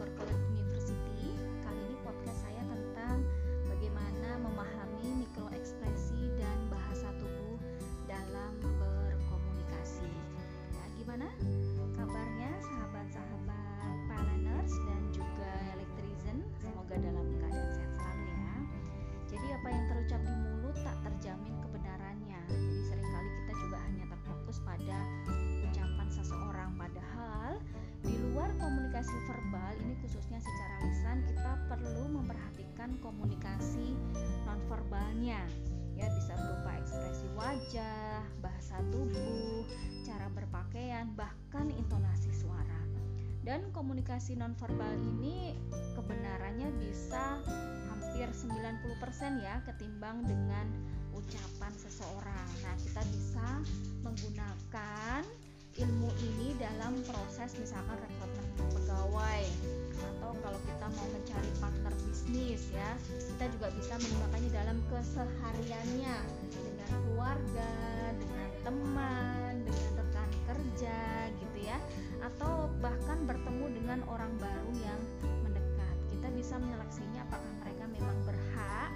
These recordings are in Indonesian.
corporal. Memperhatikan komunikasi nonverbalnya ya bisa berupa ekspresi wajah, bahasa tubuh, cara berpakaian, bahkan intonasi suara. Dan komunikasi nonverbal ini kebenarannya bisa hampir 90% ya ketimbang dengan ucapan seseorang. Nah, kita bisa menggunakan ilmu ini dalam proses misalkan rekrutmen pegawai. Atau kalau kita mau mencari partner bisnis ya kita juga bisa menggunakannya dalam kesehariannya. Dengan keluarga dengan teman dengan rekan kerja gitu ya. Atau bahkan bertemu dengan orang baru yang mendekat. Kita bisa menyeleksinya apakah mereka memang berhak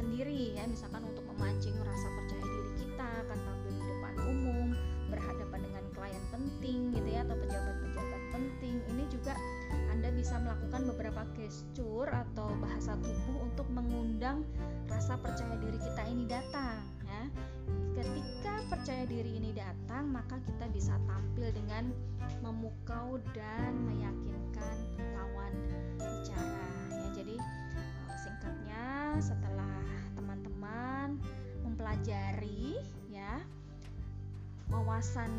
sendiri ya misalkan untuk memancing rasa percaya diri kita akan tampil di depan umum berhadapan dengan klien penting gitu ya atau pejabat-pejabat penting. Ini juga anda bisa melakukan beberapa gestur atau bahasa tubuh untuk mengundang rasa percaya diri kita ini datang ya. Ketika percaya diri ini datang maka kita bisa tampil dengan memukau dan meyakinkan lawan bicara ya. Jadi eh, singkatnya setelah teman-teman mempelajari ya wawasan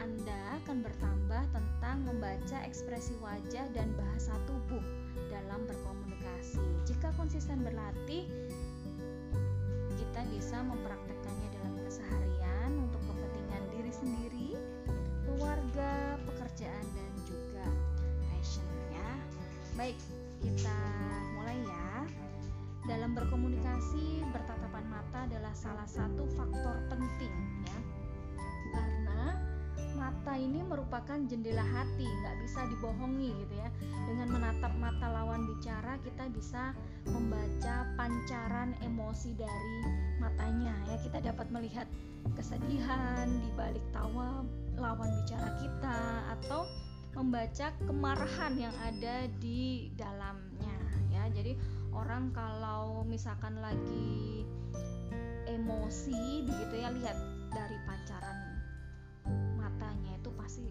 anda akan bertambah tentang membaca ekspresi wajah dan bahasa tubuh dalam berkomunikasi. Jika konsisten berlatih, kita bisa mempraktekkannya dalam keseharian untuk kepentingan diri sendiri, keluarga, pekerjaan dan juga passion ya. Baik, kita. Dalam berkomunikasi, bertatapan mata adalah salah satu faktor penting ya. Karena mata ini merupakan jendela hati, nggak bisa dibohongi gitu ya. Dengan menatap mata lawan bicara, kita bisa membaca pancaran emosi dari matanya ya. Kita dapat melihat kesedihan di balik tawa lawan bicara kita atau membaca kemarahan yang ada di dalamnya ya. Jadi orang kalau misalkan lagi emosi begitu ya lihat dari pancaran matanya itu pasti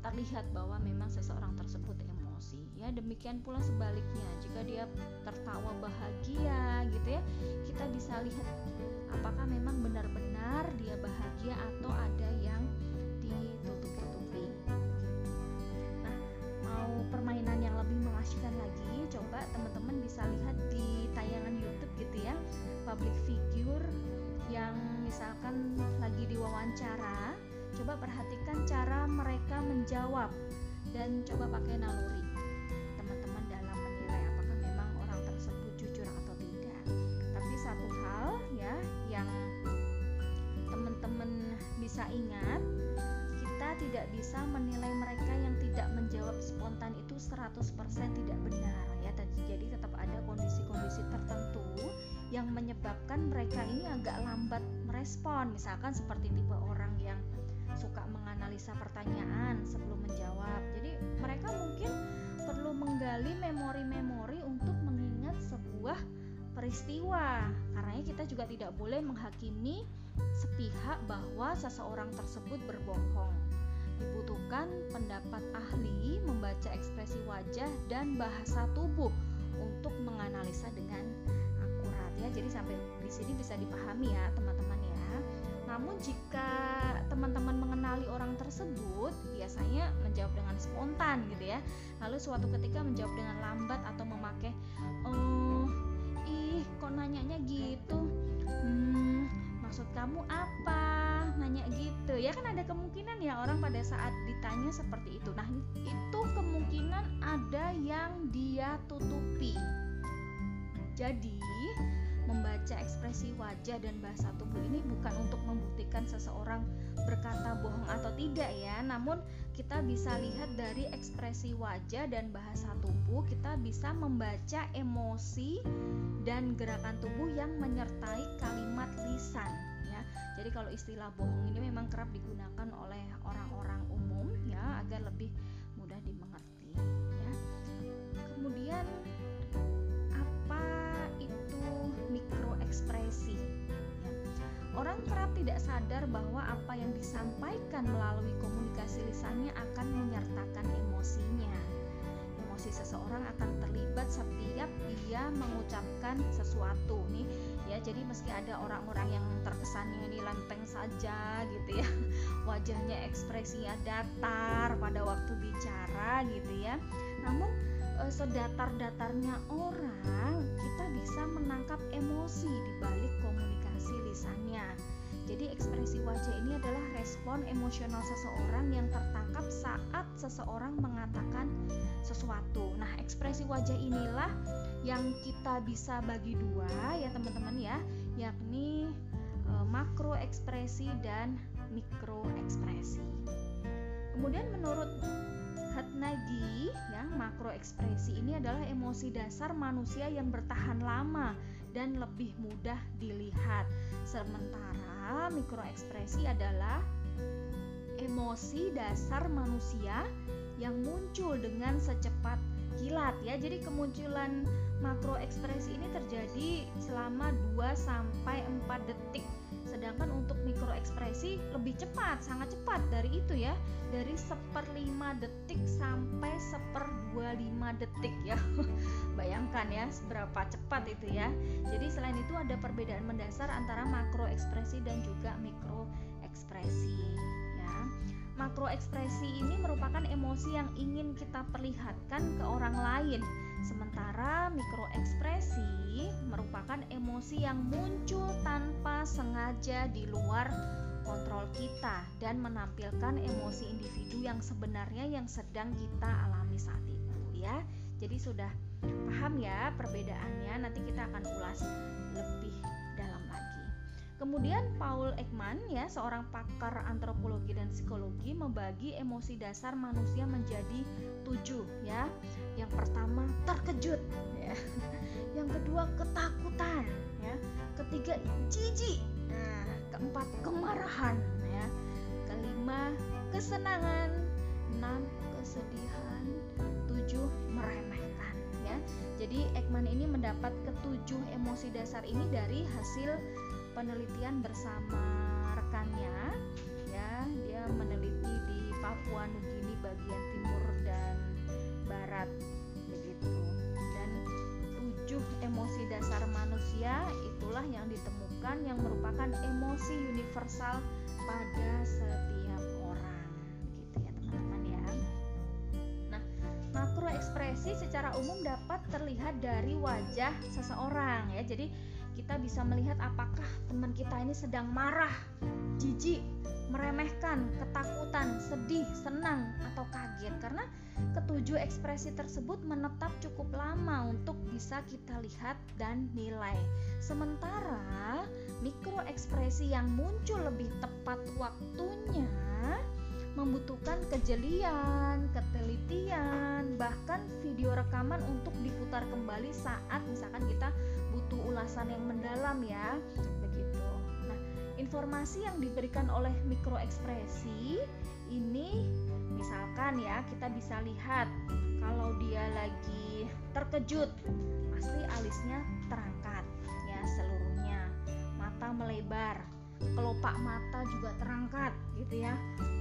terlihat bahwa memang seseorang tersebut emosi. Ya demikian pula sebaliknya jika dia tertawa bahagia gitu ya kita bisa lihat apakah memang benar-benar dia bahagia atau ada yang ditutup-tutupi mau permainan yang lebih mengasihkan lagi coba teman-teman bisa lihat di tayangan YouTube gitu ya public figure yang misalkan lagi diwawancara coba perhatikan cara mereka menjawab dan coba pakai naluri. Teman-teman dalam menilai apakah memang orang tersebut jujur atau tidak. Tapi satu hal ya yang teman-teman bisa ingat kita tidak bisa menilai mereka spontan itu 100% tidak benar ya jadi tetap ada kondisi-kondisi tertentu yang menyebabkan mereka ini agak lambat merespon. Misalkan seperti tipe orang yang suka menganalisa pertanyaan sebelum menjawab. Jadi mereka mungkin perlu menggali memori-memori untuk mengingat sebuah peristiwa. Karena kita juga tidak boleh menghakimi sepihak bahwa seseorang tersebut berbohong dibutuhkan pendapat ahli membaca ekspresi wajah dan bahasa tubuh untuk menganalisa dengan akurat ya. Jadi sampai di sini bisa dipahami ya teman-teman ya. Namun jika teman-teman mengenali orang tersebut biasanya menjawab dengan spontan gitu ya. Lalu suatu ketika menjawab dengan lambat atau memakai oh ih kok nanyanya gitu? Hmm, maksud kamu apa? Nanya gitu. Ya kan ada kemungkinan ya orang pada saat ditanya seperti itu. Nah itu kemungkinan ada yang dia tutupi. Jadi membaca ekspresi wajah dan bahasa tubuh ini bukan untuk membuktikan seseorang berkata bohong atau tidak ya, namun kita bisa lihat dari ekspresi wajah dan bahasa tubuh, kita bisa membaca emosi dan gerakan tubuh yang menyertai kalimat lisan ya. Jadi kalau istilah bohong ini memang kerap digunakan oleh orang-orang umum ya agar lebih mudah dimengerti ya. Kemudian mikroekspresi? Ya. Orang kerap tidak sadar bahwa apa yang disampaikan melalui komunikasi lisannya akan menyertakan emosinya. Emosi seseorang akan terlibat setiap dia mengucapkan sesuatu nih ya jadi meski ada orang-orang yang terkesannya ini lempeng saja gitu ya wajahnya ekspresinya datar pada waktu bicara gitu ya namun e, sedatar-datarnya orang bisa menangkap emosi di balik komunikasi lisannya jadi ekspresi wajah ini adalah respon emosional seseorang yang tertangkap saat seseorang mengatakan sesuatu. Nah, ekspresi wajah inilah yang kita bisa bagi dua ya teman-teman ya, yakni e, makro ekspresi dan mikro ekspresi. Kemudian menurut Hatnagi ya, makro ekspresi ini adalah emosi dasar manusia yang bertahan lama dan lebih mudah dilihat. Sementara mikroekspresi adalah emosi dasar manusia yang muncul dengan secepat kilat ya. Jadi kemunculan makro ekspresi ini terjadi selama 2 sampai 4 detik sedangkan untuk mikro ekspresi lebih cepat sangat cepat dari itu ya. Dari seperlima detik sampai seper dua lima detik ya. Bayangkan ya seberapa cepat itu ya. Jadi selain itu ada perbedaan mendasar antara makro ekspresi dan juga mikro ekspresi ya. Makro ekspresi ini merupakan emosi yang ingin kita perlihatkan ke orang lain Sementara mikroekspresi merupakan emosi yang muncul tanpa sengaja di luar kontrol kita dan menampilkan emosi individu yang sebenarnya yang sedang kita alami saat itu ya. Jadi sudah paham ya perbedaannya. Nanti kita akan ulas lebih. Kemudian Paul Ekman ya seorang pakar antropologi dan psikologi membagi emosi dasar manusia menjadi tujuh ya. Yang pertama terkejut ya. Yang kedua ketakutan ya. Ketiga jijik nah. Keempat kemarahan ya. Kelima kesenangan enam kesedihan tujuh meremehkan ya. Jadi Ekman ini mendapat ketujuh emosi dasar ini dari hasil penelitian bersama rekannya ya. Dia meneliti di Papua Nugini bagian timur dan barat begitu. Dan tujuh emosi dasar manusia itulah yang ditemukan yang merupakan emosi universal pada setiap orang gitu ya teman-teman ya. Nah makro ekspresi secara umum dapat terlihat dari wajah seseorang ya. Jadi kita bisa melihat apakah teman kita ini sedang marah, jijik, meremehkan, ketakutan, sedih, senang, atau kaget karena ketujuh ekspresi tersebut menetap cukup lama untuk bisa kita lihat dan nilai. Sementara mikro ekspresi yang muncul lebih tepat waktunya membutuhkan kejelian, ketelitian, bahkan video rekaman untuk diputar kembali saat misalkan kita butuh ulasan yang mendalam ya. Begitu. Nah, informasi yang diberikan oleh mikro ekspresi ini misalkan ya kita bisa lihat kalau dia lagi terkejut pasti alisnya terangkat ya seluruhnya mata melebar kelopak mata juga terangkat gitu ya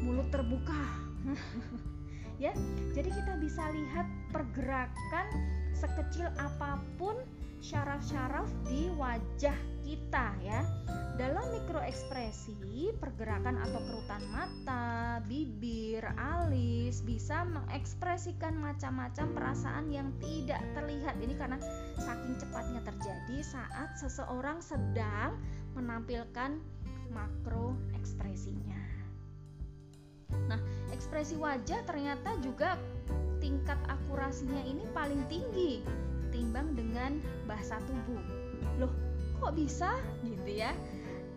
mulut terbuka ya jadi kita bisa lihat pergerakan sekecil apa pun syaraf-syaraf di wajah kita ya. Dalam mikroekspresi, pergerakan atau kerutan mata, bibir, alis bisa mengekspresikan macam-macam perasaan yang tidak terlihat. Ini karena saking cepatnya terjadi saat seseorang sedang menampilkan makro ekspresinya. Nah, ekspresi wajah ternyata juga tingkat akurasinya ini paling tinggi ketimbang dengan bahasa tubuh. Loh, kok bisa gitu ya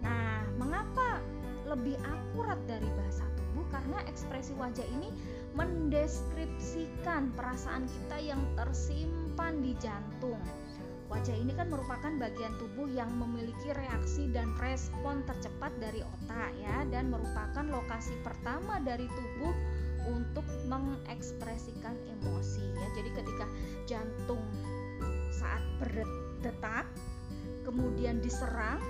nah mengapa lebih akurat dari bahasa tubuh karena ekspresi wajah ini mendeskripsikan perasaan kita yang tersimpan di jantung Wajah ini kan merupakan bagian tubuh yang memiliki reaksi dan respon tercepat dari otak ya dan merupakan lokasi pertama dari tubuh untuk mengekspresikan emosi ya. Jadi ketika jantung saat berdetak kemudian diserang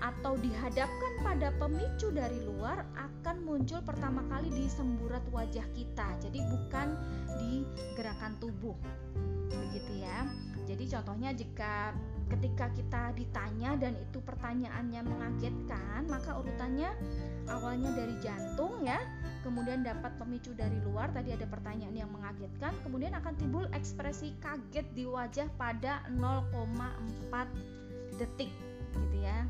atau dihadapkan pada pemicu dari luar akan muncul pertama kali di semburat wajah kita. Jadi bukan di gerakan tubuh. Begitu ya. Jadi contohnya jika ketika kita ditanya dan itu pertanyaannya mengagetkan, maka urutannya awalnya dari jantung ya, kemudian dapat pemicu dari luar, tadi ada pertanyaan yang mengagetkan, kemudian akan timbul ekspresi kaget di wajah pada 0,4 detik gitu ya.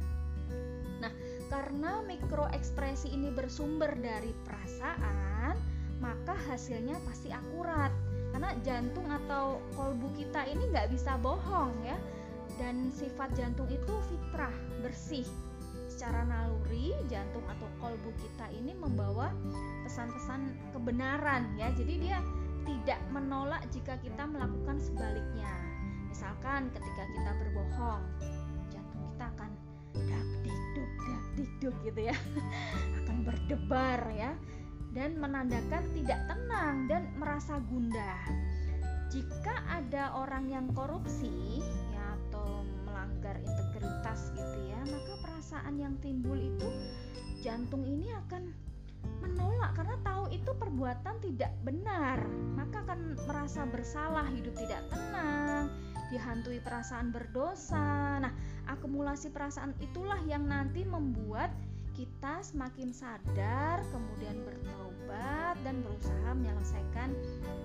Nah, karena mikro ekspresi ini bersumber dari perasaan, maka hasilnya pasti akurat karena jantung atau kolbu kita ini nggak bisa bohong ya. Dan sifat jantung itu fitrah bersih. Secara naluri jantung atau kolbu kita ini membawa pesan-pesan kebenaran ya. Jadi dia tidak menolak jika kita melakukan sebaliknya. Misalkan ketika kita berbohong jantung kita akan dak dikduk dak dikduk gitu ya. Akan berdebar ya dan menandakan tidak tenang dan merasa gundah. Jika ada orang yang korupsi ya atau melanggar integritas gitu ya, maka perasaan yang timbul itu jantung ini akan menolak karena tahu itu perbuatan tidak benar, maka akan merasa bersalah, hidup tidak tenang, dihantui perasaan berdosa. Nah, akumulasi perasaan itulah yang nanti membuat kita semakin sadar, kemudian bertobat dan berusaha menyelesaikan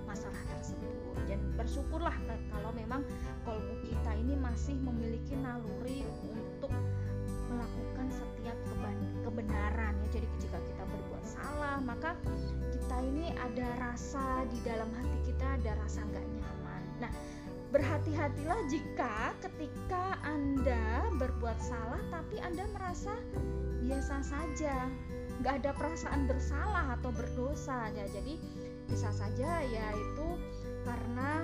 masalah tersebut. Dan bersyukurlah kalau memang kolbu kita ini masih memiliki naluri untuk melakukan setiap kebenaran ya. Jadi jika kita berbuat salah, maka kita ini ada rasa di dalam hati kita ada rasa nggak nyaman. Nah, berhati-hatilah jika ketika Anda berbuat salah tapi Anda merasa biasa saja. Nggak ada perasaan bersalah atau berdosa. Ya jadi bisa saja ya itu karena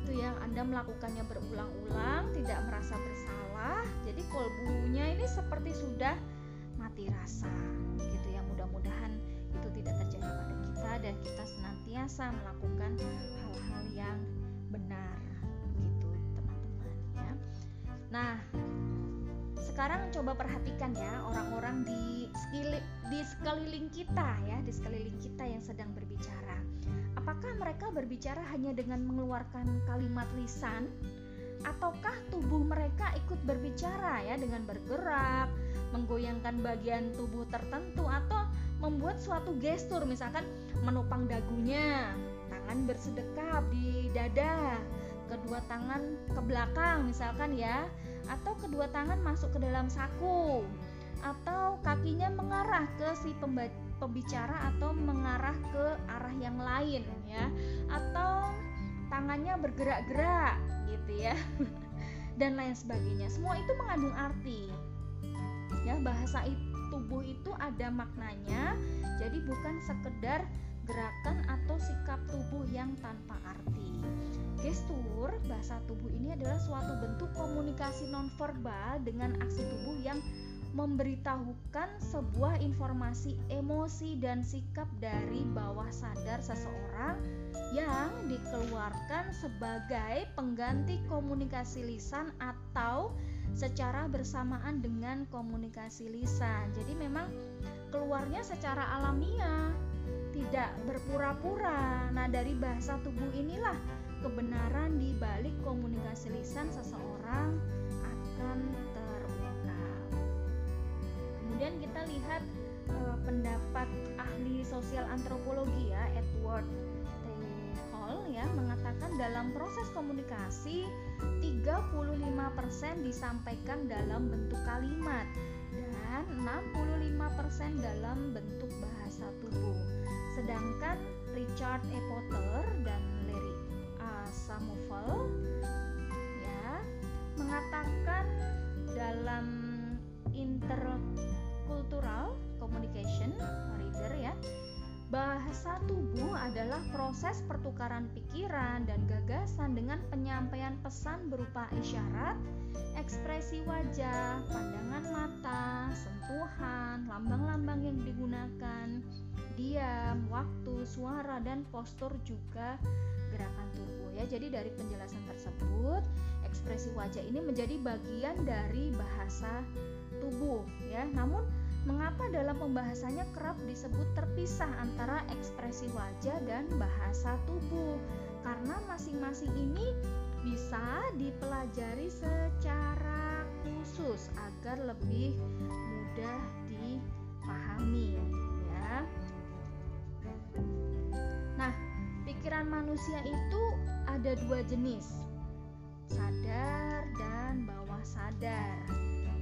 itu yang anda melakukannya berulang-ulang tidak merasa bersalah. Jadi kolbunya ini seperti sudah mati rasa gitu ya. Mudah-mudahan itu tidak terjadi pada kita dan kita senantiasa melakukan hal-hal yang benar gitu teman-teman ya. Nah sekarang coba perhatikan ya orang-orang di sekeliling, di sekeliling kita ya, di sekeliling kita yang sedang berbicara. Apakah mereka berbicara hanya dengan mengeluarkan kalimat lisan ataukah tubuh mereka ikut berbicara ya dengan bergerak, menggoyangkan bagian tubuh tertentu atau membuat suatu gestur misalkan menopang dagunya, tangan bersedekap di dada, kedua tangan ke belakang misalkan ya atau kedua tangan masuk ke dalam saku. Atau kakinya mengarah ke si pembicara atau mengarah ke arah yang lain ya. Atau tangannya bergerak-gerak gitu ya. Dan lain sebagainya. Semua itu mengandung arti. Ya bahasa tubuh itu ada maknanya. Jadi bukan sekedar gerakan atau sikap tubuh yang tanpa arti Gestur bahasa tubuh ini adalah suatu bentuk komunikasi nonverbal dengan aksi tubuh yang memberitahukan sebuah informasi emosi dan sikap dari bawah sadar seseorang yang dikeluarkan sebagai pengganti komunikasi lisan atau secara bersamaan dengan komunikasi lisan. Jadi memang keluarnya secara alamiah, tidak berpura-pura. Nah, dari bahasa tubuh inilah kebenaran di balik komunikasi lisan seseorang akan terungkap. Kemudian kita lihat e, pendapat ahli sosial antropologi ya Edward T. Hall ya mengatakan dalam proses komunikasi 35% disampaikan dalam bentuk kalimat dan 65% dalam bentuk bahasa tubuh. Sedangkan Richard E. Potter dan Samuel ya mengatakan dalam intercultural communication reader ya. Bahasa tubuh adalah proses pertukaran pikiran dan gagasan dengan penyampaian pesan berupa isyarat, ekspresi wajah, pandangan mata, sentuhan, lambang-lambang yang digunakan, diam, waktu, suara, dan postur juga gerakan tubuh ya. Jadi dari penjelasan tersebut, ekspresi wajah ini menjadi bagian dari bahasa tubuh ya. Namun Mengapa dalam pembahasannya kerap disebut terpisah antara ekspresi wajah dan bahasa tubuh? Karena masing-masing ini bisa dipelajari secara khusus agar lebih mudah dipahami pikiran manusia itu ada dua jenis. Sadar dan bawah sadar.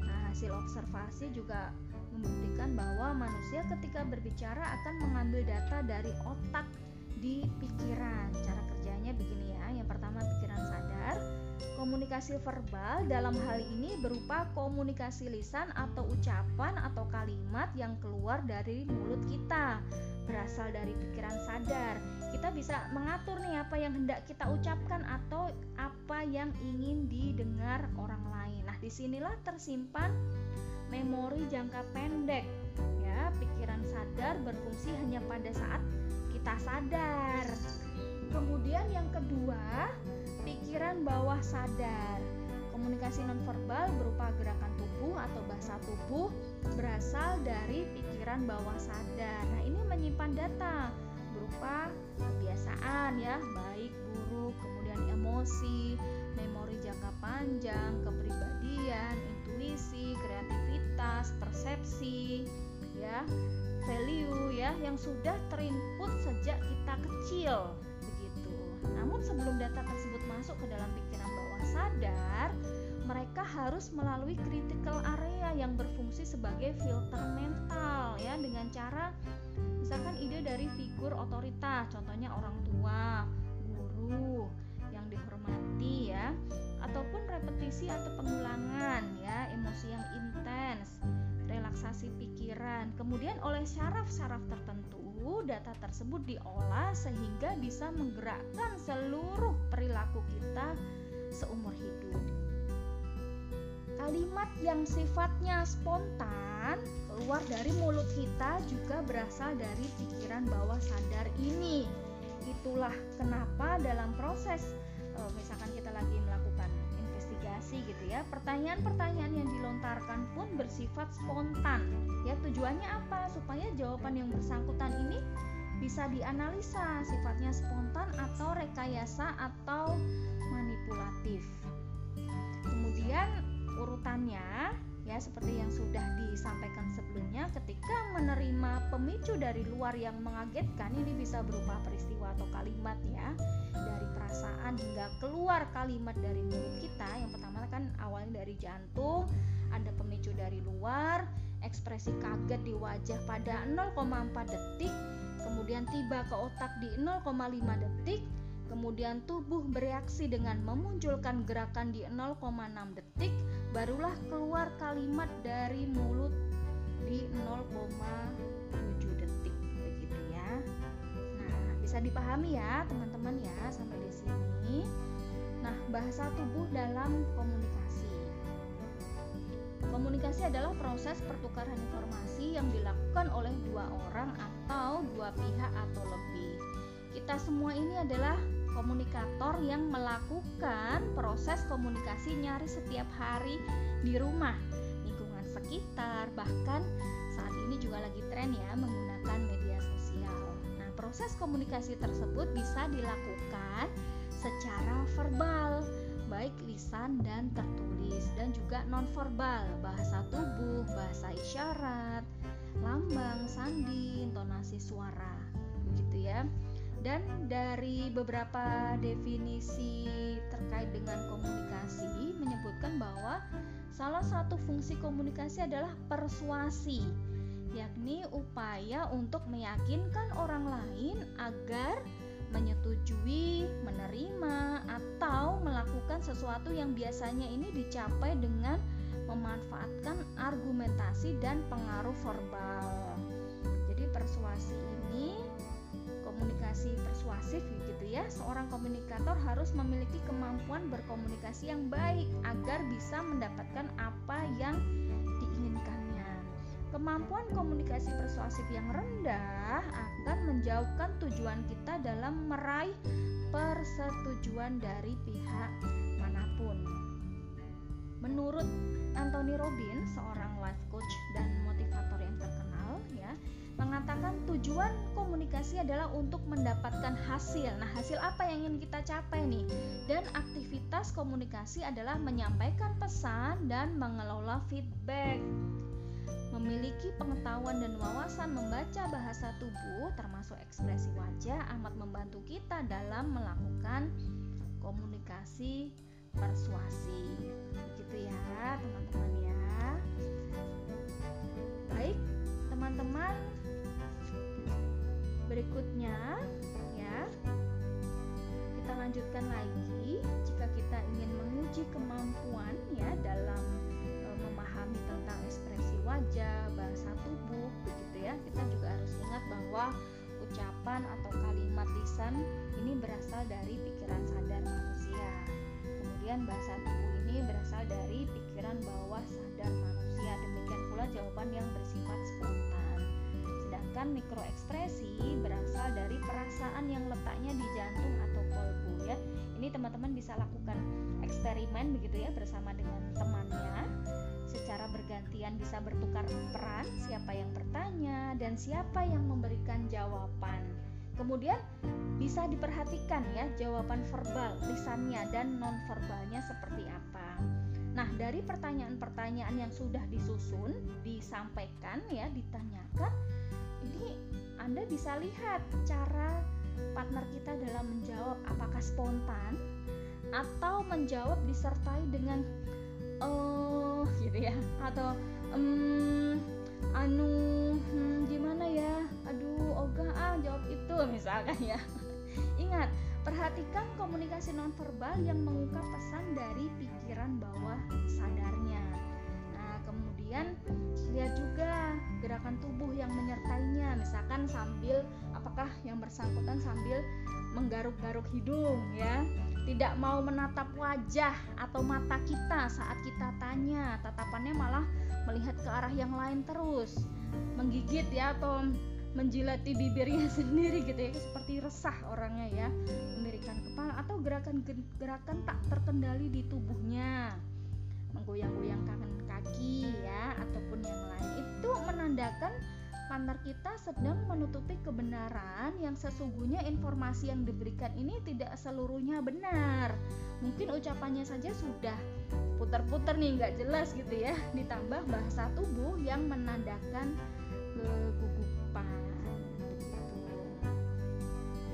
Nah, hasil observasi juga membuktikan bahwa manusia ketika berbicara akan mengambil data dari otak di pikiran. Cara kerjanya begini ya. Yang pertama pikiran sadar. Komunikasi verbal dalam hal ini berupa komunikasi lisan atau ucapan atau kalimat yang keluar dari mulut kita berasal dari pikiran sadar. Kita bisa mengatur nih apa yang hendak kita ucapkan atau apa yang ingin didengar orang lain. Nah, di sinilah tersimpan memori jangka pendek ya pikiran sadar berfungsi hanya pada saat kita sadar kemudian yang kedua pikiran bawah sadar komunikasi nonverbal berupa gerakan tubuh atau bahasa tubuh berasal dari pikiran bawah sadar. Nah ini menyimpan data berupa kebiasaan ya baik buruk kemudian emosi memori jangka panjang kepribadian intuisi kreativitas persepsi ya value ya yang sudah terinput sejak kita kecil begitu. Namun sebelum data tersebut masuk ke dalam pikiran bawah sadar mereka harus melalui critical area yang berfungsi sebagai filter mental ya dengan cara misalkan ide dari figur otoritas contohnya orang tua guru yang dihormati ya ataupun repetisi atau pengulangan ya emosi yang intens relaksasi pikiran. Kemudian oleh syaraf-syaraf tertentu data tersebut diolah sehingga bisa menggerakkan seluruh perilaku kita seumur hidup kalimat yang sifatnya spontan keluar dari mulut kita juga berasal dari pikiran bawah sadar ini. Itulah kenapa dalam proses uh, misalkan kita lagi melakukan investigasi gitu ya pertanyaan-pertanyaan yang dilontarkan pun bersifat spontan. Ya tujuannya apa? Supaya jawaban yang bersangkutan ini bisa dianalisa sifatnya spontan atau rekayasa atau manipulatif. Kemudian urutannya ya seperti yang sudah disampaikan sebelumnya ketika menerima pemicu dari luar yang mengagetkan ini bisa berupa peristiwa atau kalimat ya dari perasaan hingga keluar kalimat dari mulut kita. Yang pertama kan awalnya dari jantung ada pemicu dari luar ekspresi kaget di wajah pada 0,4 detik kemudian tiba ke otak di 0,5 detik kemudian tubuh bereaksi dengan memunculkan gerakan di 0,6 detik, barulah keluar kalimat dari mulut di 0,7 detik begitu ya. Nah, bisa dipahami ya teman-teman ya sampai di sini. Nah, bahasa tubuh dalam komunikasi. Komunikasi adalah proses pertukaran informasi yang dilakukan oleh dua orang atau dua pihak atau lebih. Kita semua ini adalah komunikator yang melakukan proses komunikasi nyaris setiap hari di rumah, lingkungan sekitar, bahkan saat ini juga lagi tren ya menggunakan media sosial. Nah, proses komunikasi tersebut bisa dilakukan secara verbal, baik lisan dan tertulis dan juga nonverbal, bahasa tubuh, bahasa isyarat, lambang, sandi, intonasi suara. Begitu ya. Dan dari beberapa definisi terkait dengan komunikasi menyebutkan bahwa salah satu fungsi komunikasi adalah persuasi, yakni upaya untuk meyakinkan orang lain agar menyetujui, menerima, atau melakukan sesuatu yang biasanya ini dicapai dengan memanfaatkan argumentasi dan pengaruh verbal. Jadi persuasi komunikasi persuasif gitu ya. Seorang komunikator harus memiliki kemampuan berkomunikasi yang baik agar bisa mendapatkan apa yang diinginkannya. Kemampuan komunikasi persuasif yang rendah akan menjauhkan tujuan kita dalam meraih persetujuan dari pihak mana pun. Menurut Anthony Robbins, seorang life coach dan mengatakan tujuan komunikasi adalah untuk mendapatkan hasil. Nah, hasil apa yang ingin kita capai nih? Dan aktivitas komunikasi adalah menyampaikan pesan dan mengelola feedback. Memiliki pengetahuan dan wawasan membaca bahasa tubuh termasuk ekspresi wajah amat membantu kita dalam melakukan komunikasi persuasi. Begitu ya, teman-teman ya. Baik, teman-teman. Berikutnya ya. Kita lanjutkan lagi jika kita ingin menguji kemampuan ya dalam memahami tentang ekspresi wajah, bahasa tubuh, begitu ya. Kita juga harus ingat bahwa ucapan atau kalimat lisan ini berasal dari pikiran sadar manusia. Kemudian bahasa tubuh ini berasal dari pikiran bawah sadar manusia. Demikian pula jawaban yang bersifat spontan. Sedangkan mikroekspresi berasal dari yang letaknya di jantung atau kolbu ya. Ini teman-teman bisa lakukan eksperimen begitu ya bersama dengan temannya secara bergantian bisa bertukar peran siapa yang bertanya dan siapa yang memberikan jawaban. Kemudian bisa diperhatikan ya jawaban verbal, lisannya dan non verbalnya seperti apa. Nah, dari pertanyaan-pertanyaan yang sudah disusun, disampaikan ya, ditanyakan, ini Anda bisa lihat cara partner kita dalam menjawab apakah spontan atau menjawab disertai dengan oh gitu ya atau um, anu hmm, gimana ya? Aduh ogah ah jawab itu misalkan ya. Ingat perhatikan komunikasi nonverbal yang mengungkap pesan dari pikiran bawah sadarnya. Nah kemudian lihat juga gerakan tubuh yang menyertainya misalkan sambil apakah yang bersangkutan sambil menggaruk-garuk hidung ya? Tidak mau menatap wajah atau mata kita saat kita tanya. Tatapannya malah melihat ke arah yang lain terus. Menggigit ya atau menjilati bibirnya sendiri gitu ya. Seperti resah orangnya ya. Memberikan kepala atau gerakan-gerakan tak terkendali di tubuhnya. Menggoyang-goyang kaki ya ataupun yang lain. Itu menandakan partner kita sedang menutupi kebenaran yang sesungguhnya informasi yang diberikan ini tidak seluruhnya benar. Mungkin ucapannya saja sudah putar-putar nih nggak jelas gitu ya. Ditambah bahasa tubuh yang menandakan kegugupan.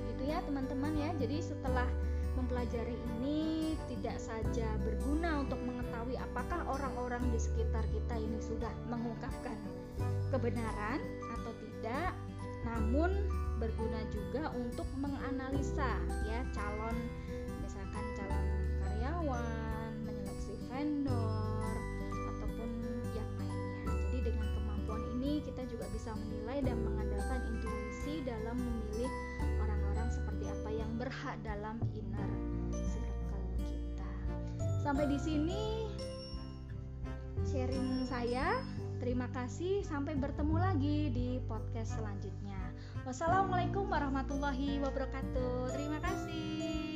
Begitu ya teman-teman ya. Jadi setelah mempelajari ini tidak saja berguna untuk mengetahui apakah orang-orang di sekitar kita ini sudah mengungkapkan kebenaran atau tidak, namun berguna juga untuk menganalisa ya calon misalkan calon karyawan, menyeleksi vendor ataupun yang lainnya. Jadi dengan kemampuan ini kita juga bisa menilai dan mengandalkan intuisi dalam memilih berhak dalam inner circle kita. Sampai di sini sharing saya Terima kasih, sampai bertemu lagi di podcast selanjutnya. Wassalamualaikum warahmatullahi wabarakatuh. Terima kasih.